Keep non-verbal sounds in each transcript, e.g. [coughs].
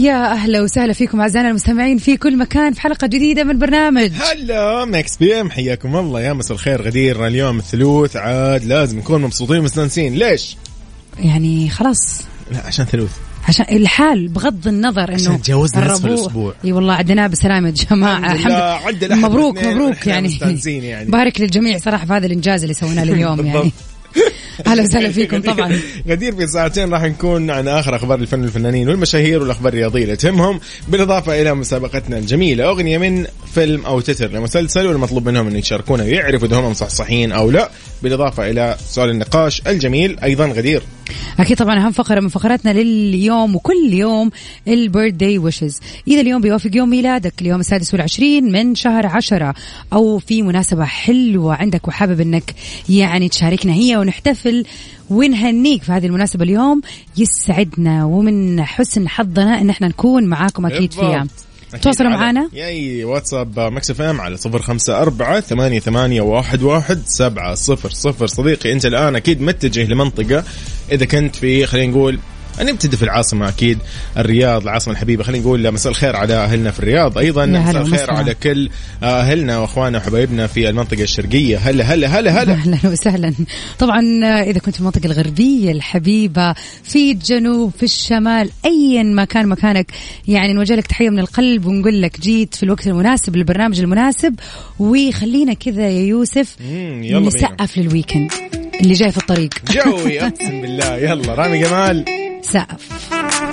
يا أهلا وسهلا فيكم أعزائنا المستمعين في كل مكان في حلقة جديدة من برنامج. هلا Mix PM حياكم الله. يا مساء الخير غدير اليوم الثلوث عاد لازم نكون مبسوطين ومستانسين. ليش؟ يعني خلاص. لا عشان ثلوث عشان الحال بغض النظر إنه عشان تجاوزنا نصف الأسبوع. إي والله عدناه بسلامة يا جماعة. الحمد لله، الأحد مبروك مبروك يعني. يعني. بارك للجميع صراحة في هذا الإنجاز اللي سويناه اليوم [laughs] يعني. [laughs] أهلا وسهلا فيكم طبعا. [laughs] غدير في ساعتين راح نكون عن آخر أخبار الفن والفنانين والمشاهير والأخبار الرياضية اللي تهمهم بالإضافة إلى مسابقتنا الجميلة أغنية من فيلم أو تتر لمسلسل والمطلوب منهم أن يشاركونا ويعرفوا إذا هم مصحصحين أو لا بالإضافة إلى سؤال النقاش الجميل أيضا غدير. أكيد طبعا أهم فقرة من فقراتنا لليوم وكل يوم البيرث داي ويشز إذا اليوم بيوافق يوم ميلادك اليوم السادس والعشرين من شهر عشرة. أو في مناسبة حلوة عندك وحابب إنك يعني تشاركنا هي ونحتفل ونهنيك في هذه المناسبة اليوم يسعدنا. ومن حسن حظنا إن إحنا نكون معاكم أكيد فيها. تواصلوا معنا yay واتساب Mix FM على صفر خمسة أربعة ثمانية, ثمانية واحد, واحد سبعة صفر صفر. صديقي أنت الآن أكيد متجه لمنطقة. إذا كنت في خلينا نقول نبتدي في العاصمة أكيد الرياض العاصمة الحبيبة. خلينا نقول مساء الخير على أهلنا في الرياض. هلا مساء الخير. على كل أهلنا وأخواننا وحبايبنا في المنطقة الشرقية. هلا هلا هلا هلا. أهلا وسهلا. طبعا إذا كنت في المنطقة الغربية الحبيبة في الجنوب في الشمال ايا ما كان مكانك يعني نوجه لك تحية من القلب ونقول لك جيت في الوقت المناسب للبرنامج المناسب. وخلينا كذا يا يوسف نسقف للويكند اللي جاي في الطريق. جوي أقسم بالله. يلا رامي جمال. سقف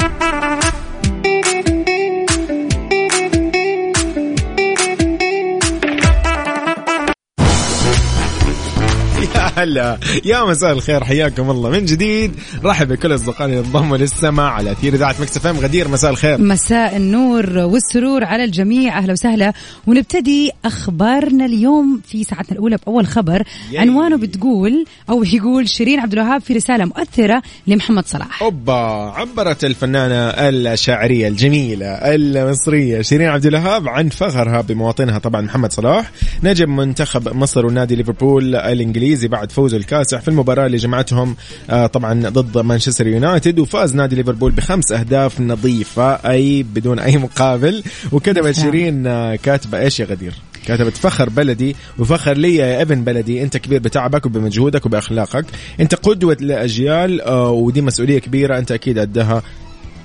هلا. يا مساء الخير حياكم الله. من جديد رحب بكل اصدقائنا اللي انضموا للسماع على أثير إذاعة Mix FM. غدير مساء الخير. مساء النور والسرور على الجميع. أهلا وسهلا. ونبتدي أخبارنا اليوم في ساعتنا الأولى بأول خبر. yay. عنوانه بتقول أو يقول شيرين عبد الوهاب في رسالة مؤثرة لمحمد صلاح. أوبا. عبرت الفنانة الشاعرية الجميلة المصرية شيرين عبد الوهاب عن فخرها بمواطنها طبعا محمد صلاح. نجم منتخب مصر ونادي ليفربول الإنجليزي بعد فوزه الكاسح في المباراة اللي جمعتهم آه، طبعا ضد مانشستر يونايتد وفاز نادي ليفربول بخمس أهداف نظيفة أي بدون أي مقابل وكتبت سلام. شيرين آه، كاتبة إيش يا غدير؟ كتبت فخر بلدي وفخر لي يا ابن بلدي أنت كبير بتعبك وبمجهودك وبأخلاقك أنت قدوة لاجيال آه، ودي مسؤولية كبيرة أنت أكيد قدها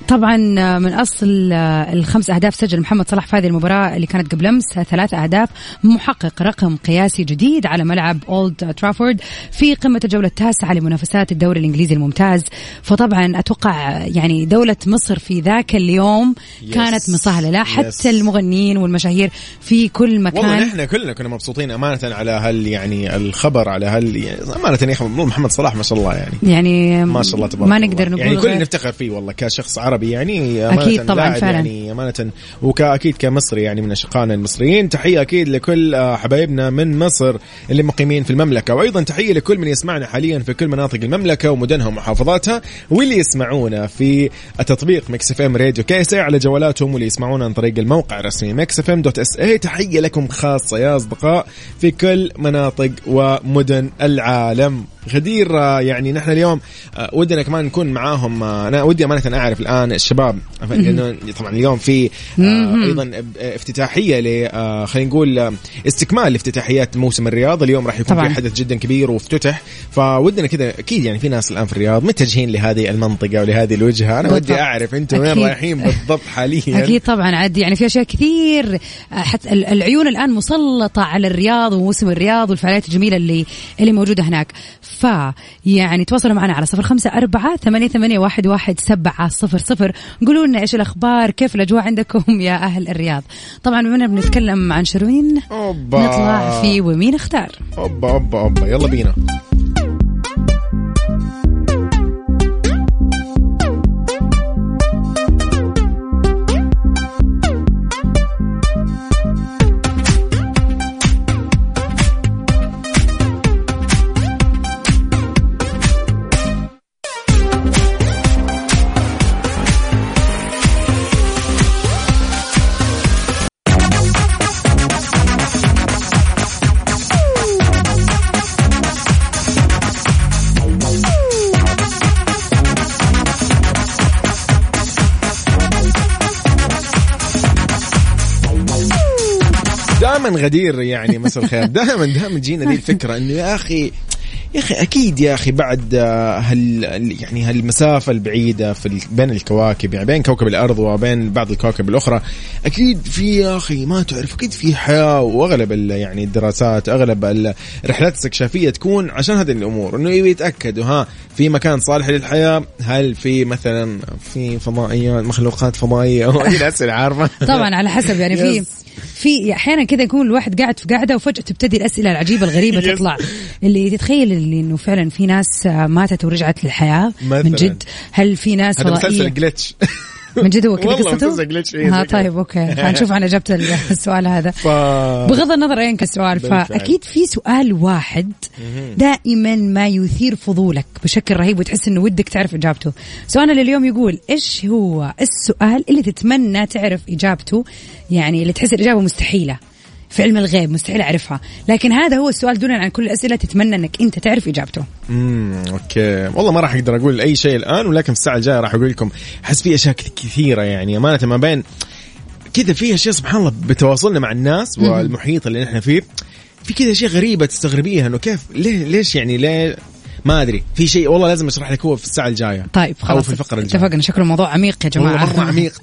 طبعا من أصل الخمس أهداف سجل محمد صلاح في هذه المباراة اللي كانت قبل أمس ثلاث أهداف محقق رقم قياسي جديد على ملعب اولد ترافورد في قمة الجولة التاسعة لمنافسات الدوري الإنجليزي الممتاز فطبعا أتوقع يعني دولة مصر في ذاك اليوم Yes. كانت مسهله لا Yes. حتى المغنيين والمشاهير في كل والله مكان نحن كلنا كنا مبسوطين أمانة على هال يعني الخبر على هال يعني أمانة محمد صلاح ما شاء الله يعني يعني ما شاء الله تبارك ما. نقدر نقول يعني كلنا نفتخر فيه والله كشخص عربي يعني أمانة أكيد طبعاً فعلاً. يعني أمانة وكأكيد كمصري يعني من اشقائنا المصريين تحية أكيد لكل آه، حبايبنا من مصر اللي مقيمين في المملكة. وأيضا تحية لكل من يسمعنا حاليا في كل مناطق المملكة ومدنها ومحافظاتها واللي يسمعونا في تطبيق Mix FM Radio KSA على جوالاتهم واللي يسمعونا عن طريق الموقع الرسمي Mix FM dot SA. تحية لكم خاصة يا أصدقاء في كل مناطق ومدن العالم. غدير آه، يعني نحن اليوم آه، ودنا كمان نكون معاهم آه، أنا ودي أمانة أعرف الآن الشباب لأنه طبعا اليوم في أيضا افتتاحية ل خلينا نقول استكمال لافتتاحيات موسم الرياض اليوم راح يكون طبعاً. في حدث جدا كبير وافتتح فودنا كذا أكيد يعني في ناس الآن في الرياض متجهين لهذه المنطقة ولهذه الوجهة أنا ودي. أعرف أنتم وين. رايحين بالضبط حاليا أكيد طبعا عاد يعني في أشياء كثير حتى ال- العيون الآن مسلطة على الرياض وموسم الرياض والفعاليات الجميلة اللي اللي موجودة هناك ف يعني تواصلوا معنا على صفر خمسة أربعة ثمانية ثمانية واحد واحد سبعة صفر صفر. قولوا لنا إيش الأخبار كيف الأجواء عندكم يا أهل الرياض؟ طبعا بما إننا بنتكلم عن شروين أوبا. نطلع في ومين اختار؟ أوبا أوبا أوبا. يلا بينا. دائما غدير يعني مساء الخير. دائما دائما تجينا دي الفكرة إنه يا أخي يا أخي أكيد يا أخي بعد آه، هال يعني هالمسافة البعيدة في بين الكواكب يعني بين كوكب الأرض وبين بعض الكواكب الأخرى أكيد في يا أخي ما تعرف أكيد في حياة وأغلب يعني الدراسات أغلب ال- الرحلات الاستكشافيه تكون عشان هذه الأمور إنه يبي يتاكدوا ها في مكان صالح للحياة هل في مثلا في فضائيات مخلوقات فضائية [laughs] هذه الاسئله عارفة طبعا على حسب يعني في. في أحيانا كذا يكون الواحد قاعد في قاعدة وفجأة تبتدي الأسئلة العجيبة الغريبة. تطلع اللي تتخيل اللي إنه فعلا في ناس ماتت ورجعت للحياة مثلاً. من جد. هل في ناس هذا مسلسل جلتش من جد هو [laughs] كذا قصته؟ إيه، ها زي كذا. طيب أوكي. حنشوف عن اجابه السؤال هذا. ف... بغض النظر أين كان السؤال. فأكيد في سؤال واحد دائما ما يثير فضولك بشكل رهيب وتحس إنه ودك تعرف إجابته. سؤالنا لليوم يقول إيش هو السؤال اللي تتمنى تعرف إجابته؟ يعني اللي تحس الإجابة مستحيلة. في علم الغيب مستحيل أعرفها. لكن هذا هو السؤال دونا عن كل الأسئلة تتمنى إنك أنت تعرف إجابته. امم أوكي. والله ما راح أقدر أقول أي شيء الآن ولكن في الساعة الجاية راح أقول لكم أحس في أشياء كثيرة يعني. أمانة ما بين كذا في أشياء سبحان الله بتواصلنا مع الناس والمحيط اللي نحن فيه في كذا أشياء غريبة تستغربيها إنه كيف ليه ليش يعني ليه؟ ما أدري. في شيء والله لازم أشرح لك هو في الساعة الجاية. طيب أو خلاص. في الفقرة الجاية. اتفقنا. شكله موضوع عميق يا جماعة. والله مره عميق. [laughs]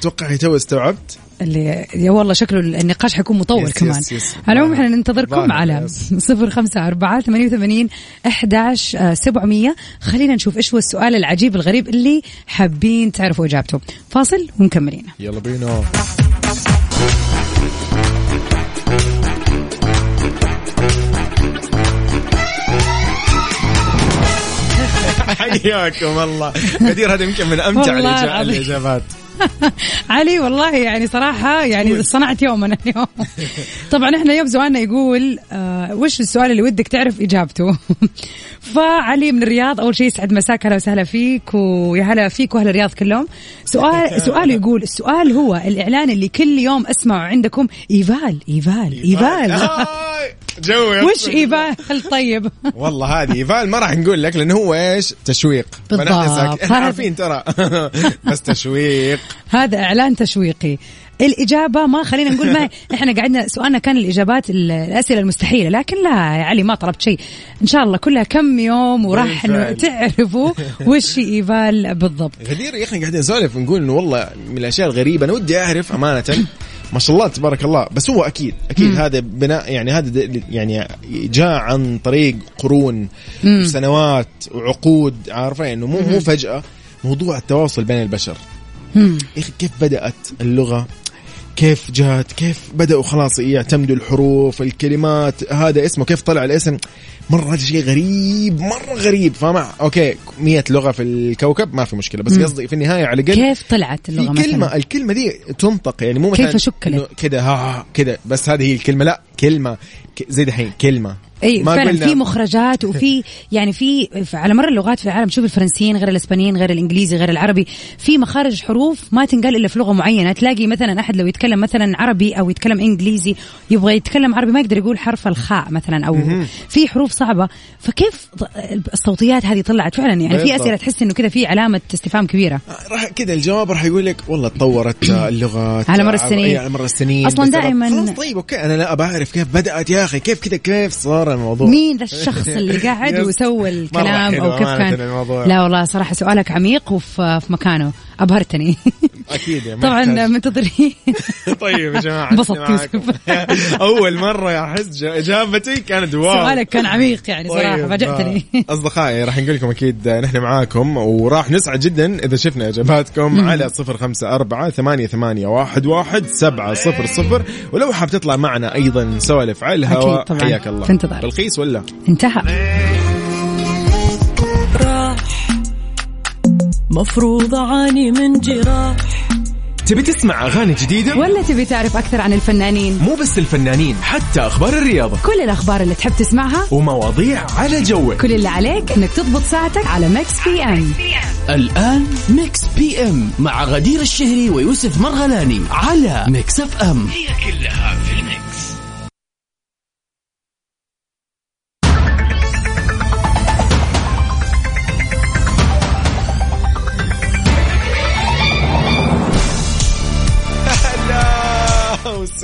توقعي تو استوعبت. اللي يا والله شكله النقاش حيكون مطول يس- كمان. يس- يس. على العموم إحنا ننتظركم على. صفر خمسة أربعة ثمانية وثمانين أحداش آه، سبعمية. خلينا نشوف إيش هو السؤال العجيب الغريب اللي حابين تعرفوا إجابته. فاصل ومكملين يلا بينا. [laughs] حياكم الله. غدير هذا يمكن من أمتع. الإجابات. [laughs] علي والله يعني صراحة يعني صنعت يومنا اليوم. [laughs] طبعا إحنا اليوم سؤالنا يقول آه وش السؤال اللي ودك تعرف إجابته؟ [laughs] فعلي من الرياض أول شيء يسعد مساك هلا وسهلا فيك ويا هلا فيك وأهل الرياض كلهم. سؤال سؤال يقول السؤال هو الإعلان اللي كل يوم أسمعه عندكم إيفال إيفال إيفال. آي، جوي وش إيفال؟ [laughs] طيب. والله هذه إيفال ما راح نقول لك لأنه هو إيش؟ تشويق. بالضبط. إحنا عارفين ترى. [laughs] بس تشويق. هذا إعلان تشويقي. الإجابة ما خلينا نقول ما [laughs] إحنا قعدنا سؤالنا كان الإجابات ال- الأسئلة المستحيلة لكن لا يا علي ما طلبت شيء. إن شاء الله كلها كم يوم وراح. إنه تعرفوا وش إيفال بالضبط. غدير يا أخي قاعدين نسولف نقول إنه والله من الأشياء الغريبة أنا ودي أعرف أمانة. ما شاء الله تبارك الله. بس هو أكيد أكيد هذا بناء يعني هذا يعني جاء عن طريق قرون وسنوات وعقود عارفه إنه مو مو فجأة موضوع التواصل بين البشر. مم. يا أخي كيف بدأت اللغة كيف جات؟ كيف بدأوا خلاص يعتمدوا الحروف الكلمات؟ هذا اسمه كيف طلع الاسم؟ مرة شيء غريب مرة غريب. فما أوكي مية لغة في الكوكب ما في مشكلة. بس قصدي في النهاية على الأقل كيف طلعت اللغة في كلمة مثلا؟ الكلمة دي تنطق يعني مو كيف مثلا شكلت؟ إنه كده ها كده بس هذه هي الكلمة. لا كلمة زي دحين كلمة. اي فعلا قلنا- في مخرجات وفي [laughs] يعني في على مر اللغات في العالم شوف الفرنسيين غير الإسبانيين غير الإنجليزي غير العربي في مخارج حروف ما تنقال إلا في لغة معينة. تلاقي مثلا أحد لو يتكلم مثلا عربي أو يتكلم إنجليزي يبغى يتكلم عربي ما يقدر يقول حرف الخاء مثلا أو في حروف صعبة. فكيف الصوتيات هذه طلعت فعلا؟ يعني في. أسئلة تحس إنه كذا في علامة استفهام كبيرة. راح كذا الجواب راح يقول لك والله تطورت [coughs] اللغات. على مر السنين. على مر السنين. بسبب- دائماً- خلاص طيب okay. أنا لا ابى أعرف كيف بدأت يا أخي كيف كذا كيف صار الموضوع مين ذا الشخص اللي [laughs] قاعد. وسوى الكلام أو كيف كان الموضوع. لا والله صراحة سؤالك عميق وفي في مكانه أبهرتني أكيد [laughs] طبعا. منتظرين [laughs] طيب يا جماعة انبسطت معاكم. أول مرة احس اجابتي كانت wow سؤالك كان عميق يعني صراحة طيب، فاجأتني آه، أصدقائي راح نقول لكم أكيد نحن معاكم وراح نسعد جدا إذا شفنا إجاباتكم على صفر خمسة أربعة ثمانية, ثمانية واحد, واحد سبعة صفر صفر ولو حاب تطلع معنا أيضا نسولف على الهواء. حياك الله في انتظار. رخيص ولا؟ انتهى. مفروض أعاني من جراح. تبي تسمع أغاني جديدة؟ ولا تبي تعرف أكثر عن الفنانين؟ مو بس الفنانين حتى أخبار الرياضة. كل الأخبار اللي تحب تسمعها ومواضيع على جوك. كل اللي عليك إنك تضبط ساعتك على Mix PM. الآن Mix PM مع غدير الشهري ويوسف مرغلاني على Mix FM. هلا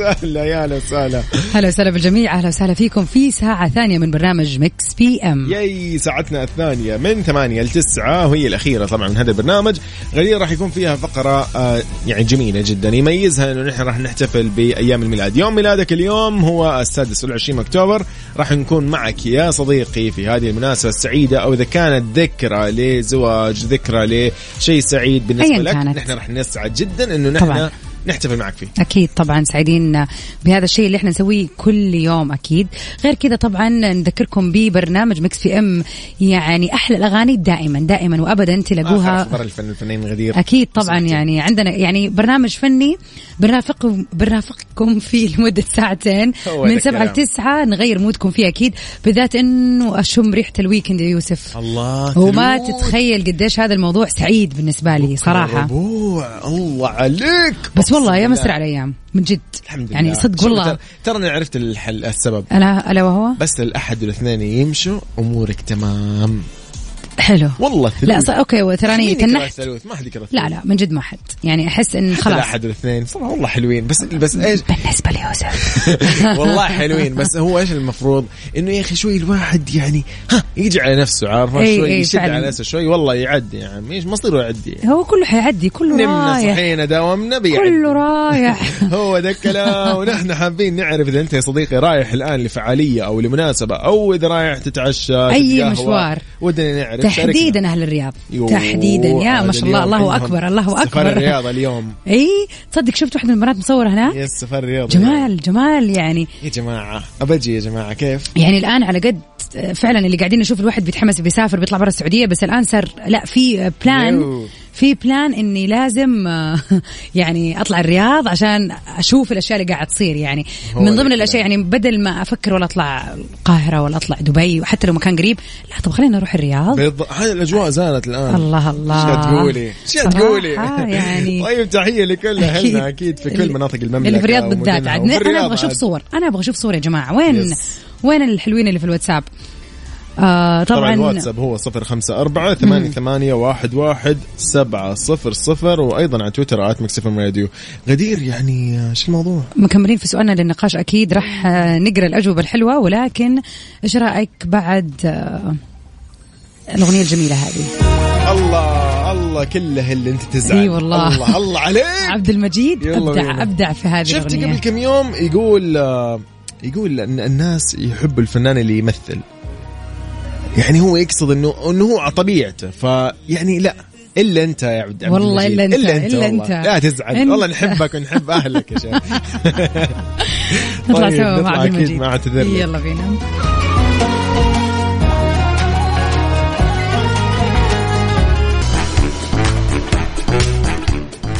[laughs] وسهلا يا هلا وسهلا. هلا وسهلا بالجميع. أهلا وسهلا فيكم في ساعة ثانية من برنامج Mix PM. yay ساعتنا الثانية من ثمانية لتسعة وهي الأخيرة طبعا من هذا البرنامج. غدير راح يكون فيها فقرة آه يعني جميلة جدا يميزها أنه نحن راح نحتفل بأيام الميلاد. يوم ميلادك اليوم هو السادس والعشرين أكتوبر. راح نكون معك يا صديقي في هذه المناسبة السعيدة أو إذا كانت ذكرى لزواج ذكرى لشيء سعيد بالنسبة لك كانت. نحن راح نسعد جدا أنه نحن طبعاً. نحتفل معك فيه. أكيد طبعا سعيدين بهذا الشيء اللي إحنا نسويه كل يوم أكيد. غير كذا طبعا نذكركم ببرنامج Mix PM يعني أحلى الأغاني دائما دائما وابدا تلاقوها أخبار الفن الفنانين غدير. أكيد طبعا صحتي. يعني عندنا يعني برنامج فني بنرافق بنرافقكم فيه لمدة ساعتين. من سبعة. لتسعة نغير mood كم فيه أكيد بالذات إنه أشم ريحة ال weekend يا يوسف. الله يوم الثلوث. تتخيل قديش هذا الموضوع سعيد بالنسبة لي صراحة. ربوع. الله عليك. بس والله يا. على أيام من جد. الحمد يعني لله. صدق شوف والله ترى- ترى أنا عرفت الحل السبب. الا ألا وهو؟ بس الأحد والاثنين يمشوا أمورك تمام. حلو. والله لا ثلوث. ص... okay وتراني تنحت؟ الثلوث؟ ما حد يكره لا لا من جد ما حد. يعني أحس إن خلاص. الاحد والاثنين صراحة والله حلوين. بس بس إيش؟ [laughs] بالنسبة ليوسف. [laughs] والله حلوين. بس هو إيش المفروض؟ إنه يا أخي شوي الواحد يعني ها يجي على نفسه عارفه شوي إي يشد فعلاً. على نفسه شوي والله يعدي يا عم إيش مصيره يعدي؟ هو كله حيعدي كله نمنا رايح. صحينا داومنا بيعدي. كله رايح. [laughs] هو ده الكلام. ونحن حابين نعرف إذا أنت يا صديقي رايح الآن لفعالية أو لمناسبة أو إذا رايح تتعشى تتقهوى. مشوار. ودنا نعرف. تحديدا أهل الرياض. يوه، تحديدا. يا ما شاء الله. الله أكبر الله سفر أكبر. الرياض اليوم. إي تصدق شفت واحدة من البنات مصورة هناك؟ يا السفر الرياض. جمال جمال يعني. يا جماعة أبجي يا جماعة كيف؟ يعني الآن على قد فعلا اللي قاعدين نشوف الواحد بيتحمس بيسافر بيطلع برا السعودية بس الآن صار لا في plan يو. في plan إني لازم آه، [laughs] يعني أطلع الرياض عشان أشوف الأشياء اللي قاعد تصير يعني من ضمن. الأشياء يعني بدل ما أفكر ولا أطلع القاهرة ولا أطلع دبي وحتى لو مكان قريب لا طب خلينا نروح الرياض بالض... هاي الأجواء زالت الآن الله الله إيش تقولي؟ إيش تقولي؟ يعني [laughs] طيب تحية لكل أهلنا أكيد في كل مناطق المملكة اللي في الرياض بالذات. عاد أنا أبغى أشوف. صور أنا أبغى أشوف صور يا جماعة وين yes. وين الحلوين اللي في الواتساب آه طبعا الواتساب هو صفر خمسة أربعة ثمانية ثمانية واحد واحد سبعة صفر صفر وأيضا على تويتر at Mix FM Radio غدير يعني شو الموضوع؟ مكملين في سؤالنا للنقاش أكيد راح آه، نقرأ الأجوبة الحلوة ولكن إيش رأيك بعد آه، الأغنية الجميلة هذه الله الله كله اللي أنت تزعل إي والله. الله الله عليك [laughs] عبد المجيد أبدع بينا. أبدع في هذه شفت الأغنية قبل كم يوم يقول آه، يقول أن الناس يحبوا الفنان اللي يمثل يعني هو يقصد انه إنه هو على طبيعته فيعني لا إلا أنت يا عبد والله. إلا أنت، إلا انت إلا. أنت. لا تزعل أنت. والله نحبك ونحب أهلك يا شيخ [laughs] نطلع طيب، سوا نطلع مع عبد المجيد مع. يلا بينا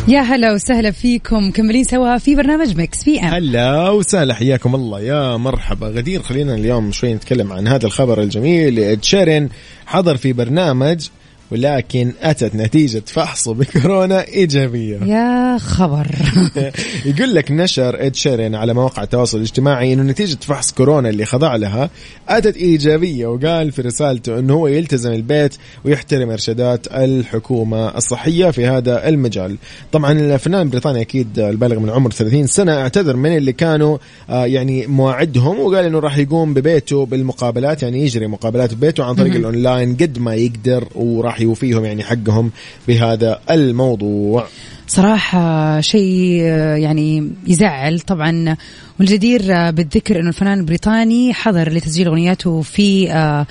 يا هلا وسهلا فيكم. مكملين سوا في برنامج مكس في ام هلا وسهلا حياكم الله. يا مرحبا. غدير خلينا اليوم شوي نتكلم عن هذا الخبر الجميل. شيرين حضر في برنامج ولكن أتت نتيجة فحصه بكورونا إيجابية. يا خبر. [laughs] يقول لك نشر إد شيرين على مواقع التواصل الاجتماعي إنه نتيجة فحص كورونا اللي خضع لها أتت إيجابية وقال في رسالته إنه هو يلتزم البيت ويحترم إرشادات الحكومة الصحية في هذا المجال. طبعا الفنان البريطاني أكيد البالغ من عمر 30 سنة اعتذر من اللي كانوا آه، يعني مواعدهم وقال إنه راح يقوم ببيته بالمقابلات يعني يجري مقابلات ببيته عن طريق الأونلاين قد ما يقدر وراح يوفيهم يعني حقهم بهذا الموضوع. صراحة شيء يعني يزعل طبعا والجدير بالذكر إنه الفنان البريطاني حضر لتسجيل أغنياته في آه،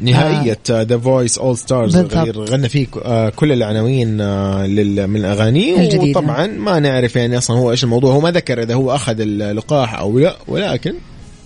نهائية The Voice All Stars. غنى فيه آه، كل العناوين آه، من أغانيه. وطبعا ما نعرف يعني أصلا هو إيش الموضوع هو ما ذكر إذا هو أخذ اللقاح أو لا ولكن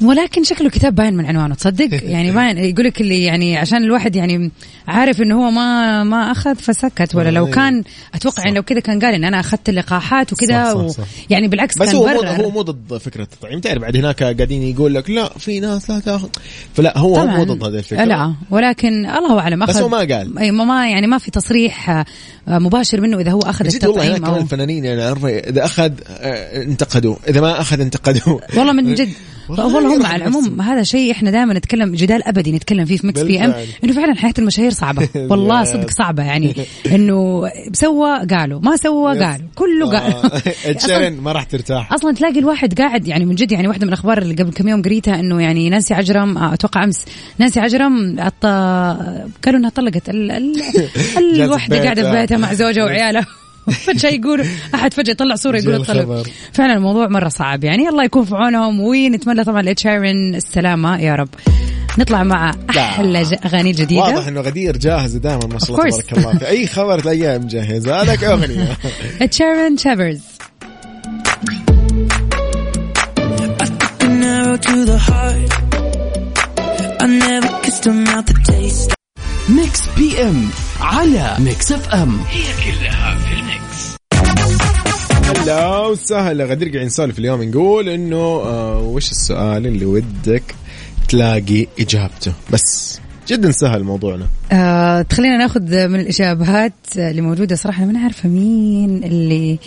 ولكن شكله كتاب باين من عنوانه تصدق؟ [laughs] يعني باين يقول لك اللي يعني عشان الواحد يعني عارف إنه هو ما ما أخذ فسكت ولا لو أيوة. كان أتوقع إن لو كذا كان قال إن أنا أخذت اللقاحات وكذا و-. يعني بالعكس بس كان هو مو هو مو ضد فكرة التطعيم. تعرف بعد هناك قاعدين يقول لك لا في ناس لا تأخذ. فلا هو مو ضد هذه الفكرة. لا ولكن الله أعلم بس أخذ. هو ما قال. أي ما- يعني ما في تصريح آه، مباشر منه إذا هو أخذ جد والله هناك التطعيم أو الفنانين يعني إذا أخذ آه، انتقدوا. إذا ما أخذ انتقدوا. والله من [laughs] جد. والله هم يرحم على العموم. هذا شيء إحنا دائما نتكلم جدال أبدي نتكلم فيه في Mix PM. إنه فعلا حياة المشاهير صعبة [laughs] والله. صدق صعبة يعني [laughs] إنه سوى قالوا ما سوى. قالوا كله قال آه، [laughs] ما راح ترتاح أصلا تلاقي الواحد قاعد يعني من جد يعني واحدة من الأخبار اللي قبل كم يوم قريتها إنه يعني نانسي عجرم آه، أتوقع أمس نانسي عجرم أط... قالوا إنها طلقت ال... ال... الوحده. قاعدة في بيتها مع زوجها وعيالها فجأة يقولوا أحد فجأة يطلع صورة يقول الخبر. فعلا الموضوع مرة صعب. يعني الله يكون في عونهم ونتمنى طبعا لتشيرين السلامة. يا رب. نطلع مع أحلى أغاني جديدة. واضح إنه غدير جاهزه دائما ما شاء الله. تبارك الله. في أي خبر تلاقيها مجهزه لك أغنية. [laughs] Ed Sheeran tastes Mix PM على Mix FM هلا وسهلا. غدير قاعدين نسولف اليوم نقول إنه آه وش السؤال اللي ودك تلاقي إجابته؟ بس جدا سهل موضوعنا آه تخلينا ناخذ من الإجابات اللي موجودة صراحة أنا ما عارفة مين اللي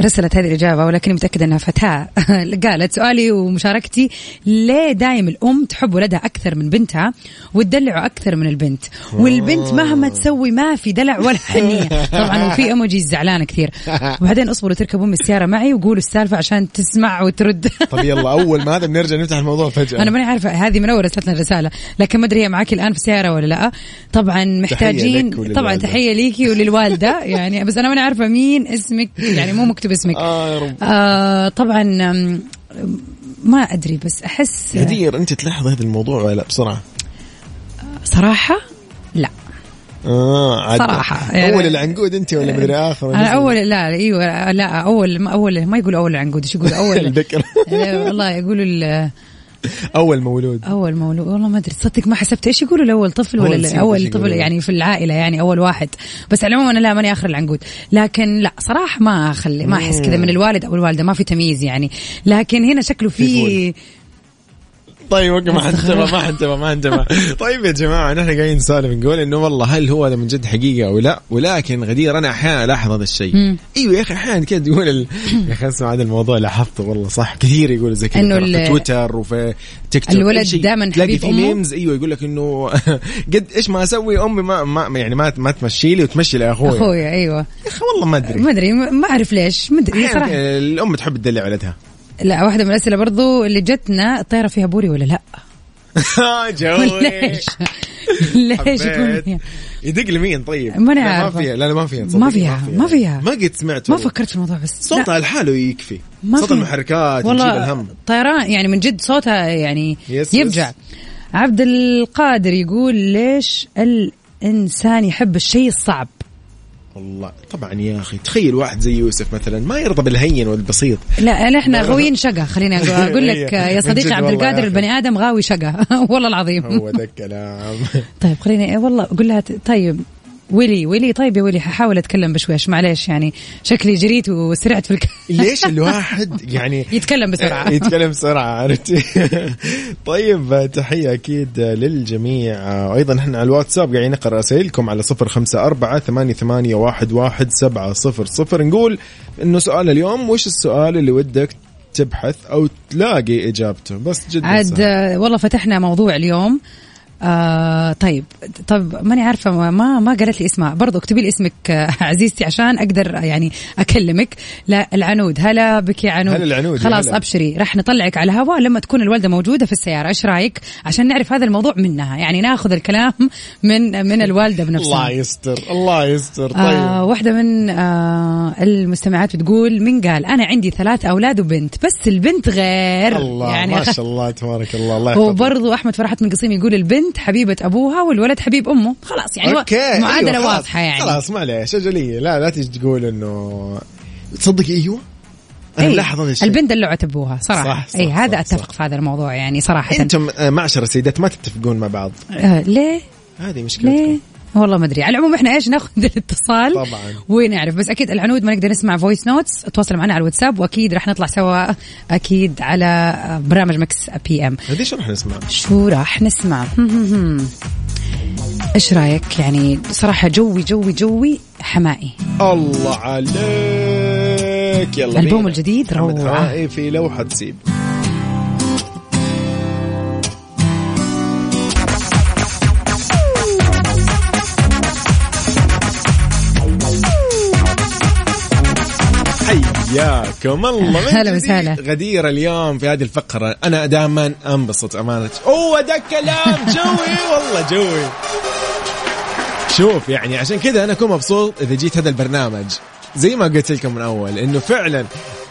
رسلت هذه الإجابة ولكني متأكدة أنها فتاة. [laughs] قالت سؤالي ومشاركتي ليه دايم الأم تحب ولدها أكثر من بنتها وتدلعه أكثر من البنت؟ والبنت مهما تسوي ما في دلع ولا حنية. [laughs] طبعا وفي ايموجي زعلانة كثير. وبعدين اصبروا تركبوا من السيارة معي وقولوا السالفة عشان تسمع وترد. [laughs] طب يلا أول ما هذا بنرجع نفتح الموضوع فجأة. أنا ماني عارفة هذه من أول رسلتنا الرسالة. لكن ما أدري هي معك الآن في السياره ولا لأ. طبعا محتاجين لك وللوالدة. طبعا تحية ليكي وللوالدة. يعني بس أنا ماني عارفة مين اسمك. يعني مو مكتوب. اسمك. آه يا رب. آه طبعا ما أدري بس أحس غدير أنت تلاحظ هذا الموضوع ولا لا بسرعة؟ صراحة؟ لا. آه عاد صراحة، يعني- أول العنقود أنت ولا مدري آخر أنا؟ أول لا إيوه لا أول ما أول ما يقولوا أول العنقود إيش يقولوا؟ أول [laughs] الذكر آه، والله يقولوا [laughs] اول مولود. أول مولود. والله ما أدري. تصدق ما حسبت. إيش يقولوا الأول؟ طفل أول ولا إيش أول طفل؟ يعني في العائلة يعني أول واحد. بس على العموم أنا لا ماني آخر العنقود. لكن لا صراحة ما أخلي ما أحس كذا من الوالد. أو الوالدة ما في تمييز يعني. لكن هنا شكله في طيب أوكي ما حنتبه ما حنتبه ما حنتبه [laughs] طيب يا جماعة نحن قاعدين نسولف نقول إنه والله هل هو هذا من جد حقيقة أو لا؟ ولكن غدير أنا أحيانا ألاحظ هذا الشيء. إيوه يا أخي أحيانا كذا تقول ال... يا أخي أسمع هذا الموضوع لاحظته والله صح. كثير يقولوا زي كذا في تويتر وفي تيك توك الولد. دايماً تلاقي في. memes إيوه يقول لك إنه [laughs] قد إيش ما أسوي أمي ما, ما يعني ما ما تمشي لي وتمشي لأخوي. اخويا أيوه. يا أخي والله ما أدري. ما أدري ما أعرف ليش ما أدري صراحة. الأم تحب تدلع ولدها لا واحدة من الأسئلة برضو اللي جتنا الطياره فيها بوري ولا لا [laughs] [laughs] ليش ليش يكون يدق لمين طيب؟ ماني لا، ما. فيها لا لا ما فيها ما فيها، ما فيها. ما قد سمعت ما. فكرت في الموضوع بس. صوتها لحاله يكفي ما صوت. المحركات يجيب والله الهم طيران يعني من جد صوتها يعني yes، يفجع yes. عبد القادر يقول ليش الإنسان يحب الشيء الصعب والله طبعا يا أخي تخيل واحد زي يوسف مثلا ما يرضى بالهين والبسيط. لا إحنا غاويين شقا خليني أقول [laughs] لك هي. يا صديقي عبد القادر. البني آدم غاوي شقا [laughs] والله العظيم. هو ذا الكلام. [laughs] طيب خليني والله قول لها طيب ويلي ويلي طيب يا ويلي ححاول أتكلم بشويش معليش يعني شكلي جريت وسرعت في الك... [laughs] ليش الواحد يعني يتكلم بسرعة. [laughs] يتكلم بسرعة عرفتي [laughs] طيب تحية أكيد للجميع. وأيضا إحنا على الواتساب قاعدين نقرأ رسائلكم على صفر خمسة أربعة ثمانية, ثمانية واحد, واحد سبعة صفر صفر. نقول إنه سؤال اليوم وش السؤال اللي ودك تبحث أو تلاقي إجابته؟ بس جدا عاد والله فتحنا موضوع اليوم. آه طيب طب ماني عارفة ما ما, قالت لي اسمها. برضو اكتبي لي اسمك آه، عزيزتي عشان أقدر يعني أكلمك. لا العنود. هلا بك يا عنود. هلا العنود، خلاص هلا. أبشري. راح نطلعك على الهواء لما تكون الوالدة موجودة في السيارة. إيش رأيك؟ عشان نعرف هذا الموضوع منها. يعني ناخذ الكلام من من الوالدة بنفسها. الله يستر الله يستر. طيب. آه واحدة من آه المستمعات بتقول من قال أنا عندي ثلاث أولاد وبنت بس البنت غير. الله يعني ما شاء الله تبارك الله الله يحفظك. وبرضو أحمد فرحت من قصيم يقول البنت حبيبة أبوها والولد حبيب أمه. خلاص يعني معادله أيوة خلاص. واضحة يعني. خلاص معليش أجلية. لا لا تيجي تقول إنه تصدقي أيوه. أنا أي، ملاحظ هذا الشيء. البنت دلعت أبوها صراحة. صح، صح، اي هذا صح، أتفق في هذا الموضوع يعني صراحة. أنتم آه، معشر السيدات ما تتفقون مع بعض. آه ليه؟ هذه مشكلتكم. ليه؟ والله ما أدري. على العموم إحنا إيش ناخذ [laughs] الاتصال طبعاً. ونعرف. بس أكيد العنود ما نقدر نسمع voice notes تواصلوا معنا على الواتساب وأكيد راح نطلع سوا أكيد على برنامج Mix PM هذه شو راح نسمع؟ شو راح نسمع؟ [laughs] إيش رأيك؟ يعني صراحة جوي جوي جوي حماقي. الله عليك. يلا البوم. الجديد. حماقي في لوحة سيب حياكم الله [laughs] هلا. وسهلا. غدير اليوم في هذه الفقرة. أنا دائما أنبسط أمانة. أوه ده كلام [laughs] جوي. والله جوي. شوف يعني عشان كذا أنا أكون مبسوط إذا جيت هذا البرنامج. زي ما قلت لكم من أول إنه فعلا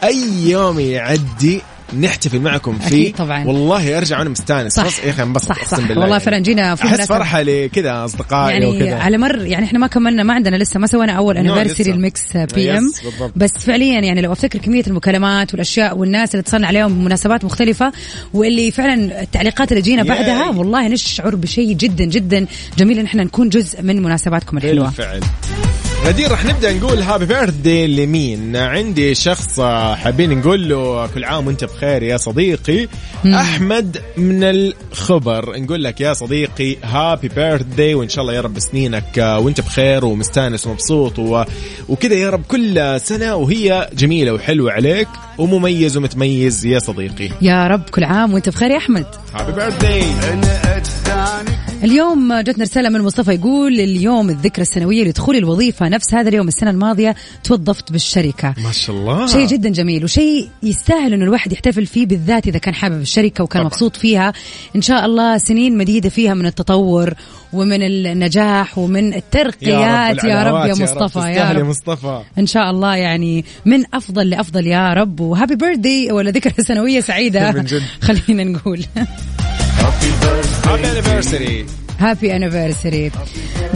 أي يوم يعدي نحتفل معكم فيه أكيد طبعاً. والله أرجع وأنا مستانس صح. يا أخي انبسط صح، صح. بالله والله يعني. فعلاً جينا في أحس. فرحة لكذا أصدقائي يعني وكذا على مر يعني إحنا ما كملنا ما عندنا لسه ما سوينا أول anniversary. ال Mix PM. بس فعليا يعني لو أفتكر كمية المكالمات والأشياء والناس اللي اتصلنا عليهم بمناسبات مختلفة واللي فعلا التعليقات اللي جينا. بعدها والله نشعر بشيء جدا جدا جميل إن إحنا نكون جزء من مناسباتكم الحلوة بالفعل غدير راح نبدأ نقول هابي بيرثدي لمين؟ عندي شخص حابين نقول له كل عام وانت بخير يا صديقي. أحمد من الخبر نقول لك يا صديقي هابي بيرثدي وإن شاء الله يا رب سنينك آه، وانت بخير ومستانس ومبسوط و... وكذا يا رب كل سنة وهي جميلة وحلوة عليك. ومميز ومتميز يا صديقي. يا رب كل عام وانت بخير يا أحمد. اليوم جتنا رسالة من مصطفى يقول اليوم الذكرى السنوية لدخولي الوظيفة نفس هذا اليوم السنة الماضية توظفت بالشركة. ما شاء الله. شيء جدا جميل وشيء يستاهل إنه الواحد يحتفل فيه بالذات إذا كان حابب الشركة وكان طبعاً. مبسوط فيها. إن شاء الله سنين مديدة فيها من التطور ومن النجاح ومن الترقيات يا رب يا مصطفى يا تستاهل يا رب. مصطفى. إن شاء الله يعني من أفضل لأفضل يا رب. و happy birthday ولا ذكرى سنويه سعيده. [laughs] [laughs] خلينا نقول. happy anniversary happy anniversary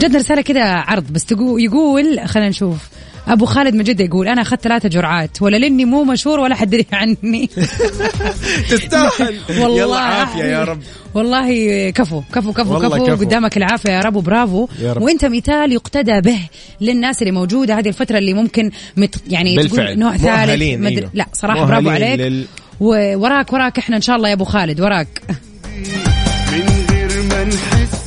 جتنا رسالة كذا عرض بس تقول يقول خلينا نشوف. أبو خالد من جدة يقول أنا أخذت ثلاثة جرعات ولا لأني مو مشهور ولا حد يدري عني. [laughs] تستاهل. [laughs] والله. يلا عافية يا رب. والله كفو كفو كفو كفو, كفو. قدامك العافية يا رب وبرافو. يا رب. وأنت مثال يقتدى به للناس اللي موجودة هذه الفترة اللي ممكن مت يعني بالفعل. تقول نوع ثالث. مدري. أيوه. لا صراحة برافو عليك. لل- ووراك وراك إحنا إن شاء الله يا أبو خالد. وراك. [laughs]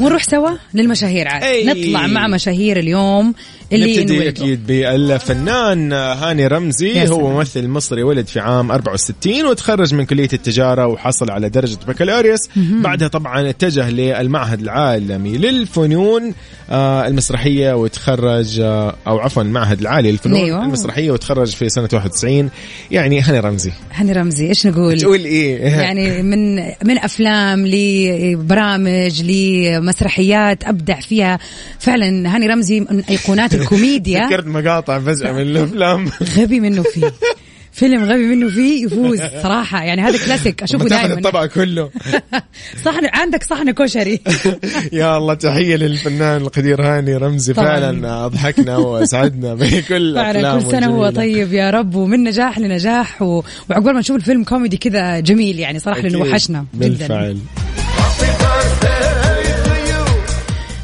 ونروح سوا للمشاهير عاد. أي. نطلع مع مشاهير اليوم اللي نبتدي أكيد بالفنان هاني رمزي. هو ممثل مصري ولد في عام 64 وتخرج من كلية التجارة وحصل على درجة بكالوريوس. بعدها طبعا اتجه للمعهد العالمي للفنون. المسرحية وتخرج آه، أو عفوا المعهد العالي للفنون أيوة. المسرحية وتخرج في سنة 91 يعني هاني رمزي. هاني رمزي إيش نقول؟ تقول إيه؟ [laughs] يعني من من أفلام لبرامج لمسرحيات أبدع فيها. فعلا هاني رمزي من أيقونات الكوميديا. [laughs] ذكرت مقاطع فجأة من الأفلام. غبي منه فيه. [laughs] فيلم غبي منه فيه يفوز صراحة. يعني هذا كلاسيك. أشوفه دائما الطبق كله. [laughs] صحن عندك صحن كشري. [laughs] يا الله تحية للفنان القدير هاني رمزي. طبعاً. فعلا أضحكنا وأسعدنا [laughs] بكل فعلا كل سنة هو. طيب يا رب. ومن نجاح لنجاح و... وعقبال ما نشوف الفيلم كوميدي كذا جميل يعني صراحة لأنه. وحشنا جدا. بالفعل.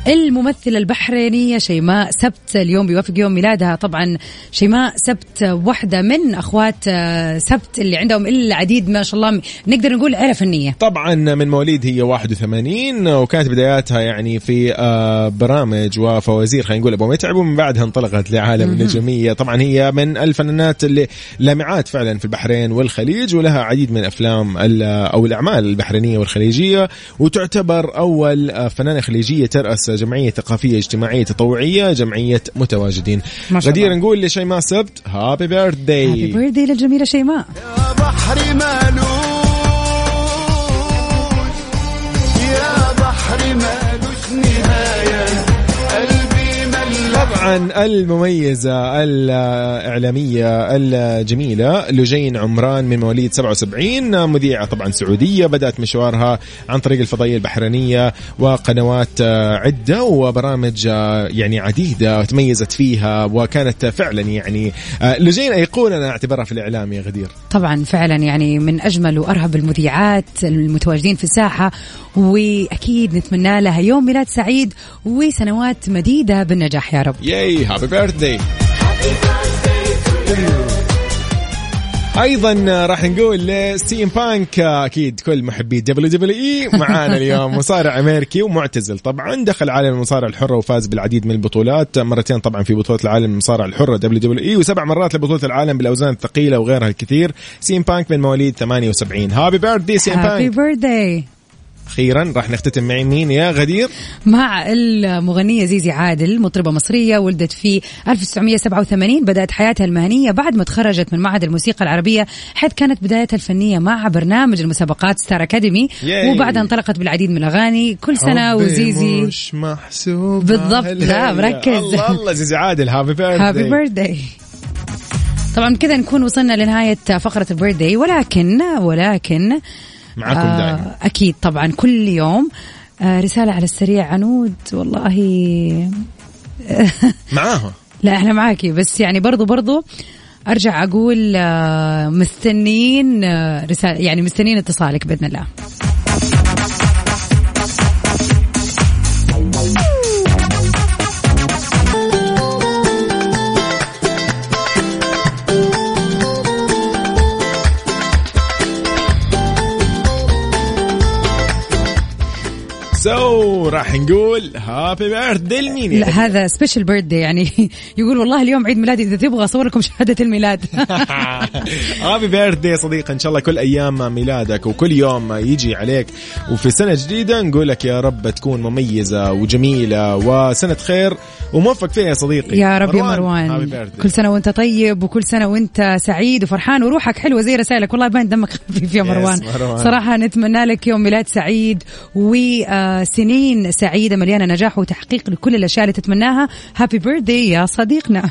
الممثلة البحرينية شيماء سبت اليوم بيوافق يوم ميلادها. طبعا شيماء سبت واحدة من أخوات آه، سبت اللي عندهم العديد ما شاء الله. نقدر نقول عيلة فنية. طبعا من مواليد هي 81 وكانت بداياتها يعني في آه، برامج وفوازير خلينا نقول ابو متعب ومن بعدها انطلقت لعالم النجومية. طبعا هي من الفنانات اللي لامعات فعلا في البحرين والخليج ولها عديد من الأفلام ال- أو الأعمال البحرينية والخليجية. وتعتبر أول آه، فنانة خليجية ترأس جمعية ثقافية اجتماعية تطوعية جمعية متواجدين. غدير. نقول لشيماء سبت happy birthday happy birthday للجميلة شيماء. بحري مالوش يا بحري مالوش. طبعا المميزة الإعلامية الجميلة لجين عمران من مواليد 77 مذيعة طبعا سعودية بدأت مشوارها عن طريق الفضائية البحرينية وقنوات عدة وبرامج يعني عديدة تميزت فيها وكانت فعلا يعني لجين أيقونة أنا أعتبرها في الإعلام يا غدير. طبعا فعلا يعني من أجمل وأرهب المذيعات المتواجدين في الساحة وأكيد نتمنى لها يوم ميلاد سعيد وسنوات مديدة بالنجاح يا رب. yay happy birthday أيضا راح نقول ل CM Punk أكيد كل محبي WWE معانا [laughs] اليوم. مصارع أمريكي ومعتزل. طبعا دخل عالم المصارعه الحرة وفاز بالعديد من البطولات. مرتين طبعا في بطولة العالم المصارعه الحرة WWE وسبع مرات لبطولة العالم بالأوزان الثقيلة وغيرها الكثير. CM Punk من مواليد 78 happy birthday CM happy Punk birthday أخيرا راح نختتم مع مين يا غدير مع المغنية زيزي عادل مطربة مصرية ولدت في 1987 بدأت حياتها المهنية بعد ما تخرجت من معهد الموسيقى العربية حيث كانت بدايتها الفنية مع برنامج المسابقات Star Academy yay. وبعدها انطلقت بالعديد من الأغاني كل سنة حبي وزيزي مش محسوب بالضبط،. لا، مركز. الله الله زيزي عادل happy birthday happy بيرثداي طبعا كذا نكون وصلنا لنهاية فقرة البيرثداي ولكن ولكن معاكم آه، دائما أكيد طبعا. كل يوم آه، رسالة على السريع عنود. والله [laughs] معاها. لا إحنا معاكي. بس يعني برضو برضو أرجع أقول آه، مستنيين آه، رسالة يعني مستنيين اتصالك بإذن الله. So راح نقول happy birthday لمين يا لا هذا special birthday يعني [laughs] يقول والله اليوم عيد ميلادي إذا تبغى أصور لكم شهادة الميلاد. happy birthday يا صديقي إن شاء الله كل أيام ميلادك وكل يوم يجي عليك. وفي سنة جديدة نقول لك يا رب تكون مميزة وجميلة وسنة خير وموفق فيها يا صديقي. يا رب يا مروان birthday كل سنة وأنت طيب وكل سنة وأنت سعيد وفرحان وروحك حلوة زي رسائلك. والله باين دمك خفيف يا مروان. مروان. صراحة نتمنى لك يوم ميلاد سعيد وسنين سعيدة مليانة نجاح وتحقيق لكل الأشياء اللي تتمناها. happy birthday يا صديقنا.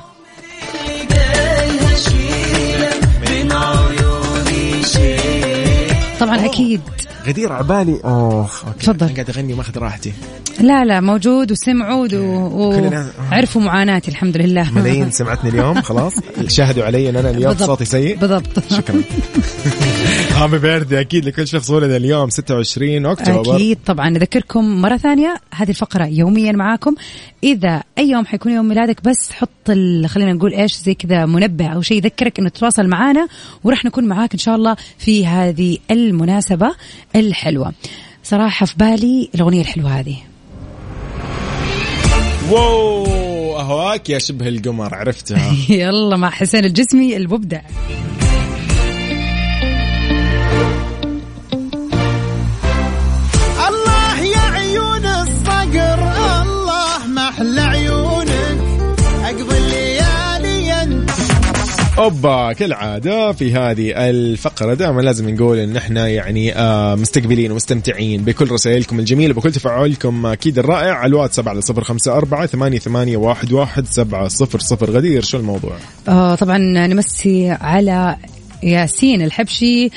طبعا أكيد. غدير عبالي اوه okay. تفضل. قاعد أغني وماخذ راحتي. لا لا موجود وسمعوا كلنا- وعرفوا معاناتي الحمد لله. ملايين سمعتني اليوم خلاص. شاهدوا علي أن أنا اليوم. صوتي سيء. بالضبط. شكرا. [laughs] happy birthday أكيد لكل شخص ولد اليوم 26 أكتوبر. أكيد طبعا. نذكركم مرة ثانية هذه الفقرة يوميا معاكم. إذا أي يوم حيكون يوم ميلادك بس حط ال- خلينا نقول إيش زي كذا منبه أو شيء يذكرك إنه تتواصل معنا وراح نكون معاك إن شاء الله في هذه المناسبة. الحلوة. صراحة في بالي الأغنية الحلوة هذه. واو أهواك يا شبه القمر عرفتها. [laughs] يلا مع حسين الجسمي المبدع. أوبا كالعادة في هذه الفقرة دائما لازم نقول إن إحنا يعني آه مستقبلين ومستمتعين بكل رسائلكم الجميلة بكل تفاعلكم أكيد الرائع على الواتساب على صفر خمسة أربعة ثمانية, ثمانية واحد, واحد سبعة صفر صفر. غدير شو الموضوع؟ آه طبعا نمسي على ياسين الحبشي.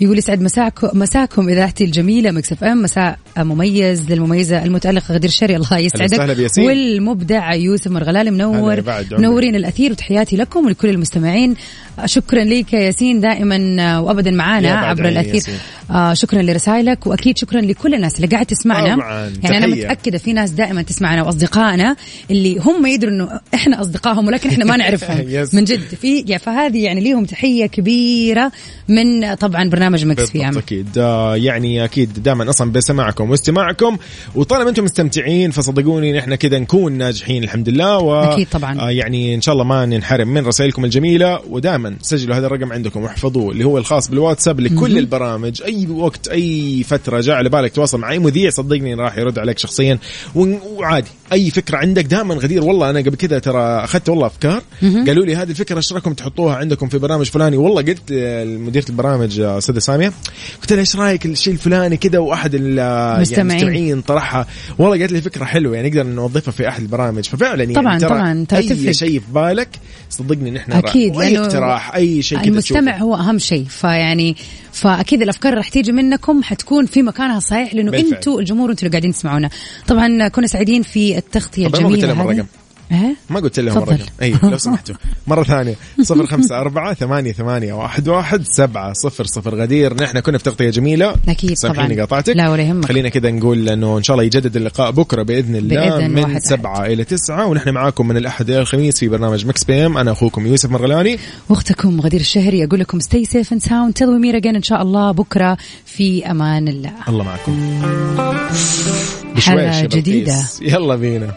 يقول يسعد مساكم مساكم اذاعتي الجميلة Mix FM مساء مميز للمميزة المتألقة غدير شهري الله يسعدك. والمبدع يوسف مرغلالي هلا منور. منورين الأثير وتحياتي لكم ولكل المستمعين شكرا لك يا ياسين دائما آه، وابدا معنا عبر الأثير. آه شكرا لرسائلك وأكيد شكرا لكل الناس اللي قاعد تسمعنا طبعاً، يعني أنا. متأكدة في ناس دائما تسمعنا وأصدقائنا اللي هم يدروا إنه إحنا أصدقائهم ولكن إحنا ما [laughs] نعرفهم. من جد في يعني فهذه يعني ليهم تحية كبيرة من طبعا برنامج مكس في ام أكيد. آه يعني أكيد دائما أصلا بسماعكم واستماعكم. وطالما أنتم مستمتعين فصدقوني نحن كذا نكون ناجحين الحمد لله و أكيد طبعاً. آه يعني إن شاء الله ما ننحرم من رسائلكم الجميلة. ودائما سجلوا هذا الرقم عندكم واحفظوه اللي هو الخاص بالواتساب لكل البرامج. أي وقت أي فترة جاء على بالك تواصل مع أي مذيع صدقني راح يرد عليك شخصيا. وعادي. أي فكرة عندك دائما غدير. والله أنا قبل كذا ترى أخذت والله أفكار. قالوا لي هذه الفكرة إيش رأيكم تحطوها عندكم في برنامج فلاني؟ والله قلت لمديرة البرامج أستاذة سامية قلت لها إيش رأيك الشيء الفلاني كذا وأحد ال- يعني. المستمعين طرحها؟ والله قالت لي فكرة حلوة يعني نقدر نوظفها في أحد البرامج. ففعلا يعني طبعاً، ترى طبعاً، ترى أي. شيء في بالك صدقني نحن أكيد اي اقتراح أي شيء كذا المستمع تشوفه. هو أهم شيء. فيعني فأكيد الأفكار راح تيجي منكم حتكون في مكانها الصحيح لأنه. أنتم الجمهور أنتم اللي قاعدين تسمعونا. طبعا كنا سعيدين في التغطية الجميلة هذه؟ ما قلت لهم. الرقم اي لو سمحتوا. [laughs] مرة ثانية. صفر خمسة أربعة ثمانية ثمانية واحد واحد سبعة صفر صفر غدير. نحن كنا في تغطية جميلة. أكيد سامحيني طبعاً. قاطعتك. لا ولا يهمك. خلينا كذا نقول أنه إن شاء الله يجدد اللقاء بكرة بإذن الله بإذن من سبعة إلى تسعة. ونحن معاكم من الأحد إلى الخميس في برنامج Mix PM. أنا أخوكم يوسف مرغلاني. وأختكم غدير الشهري. أقول لكم stay safe and sound till we meet again إن شاء الله بكرة في أمان الله. الله معكم. حلقة جديدة. يلا بينا.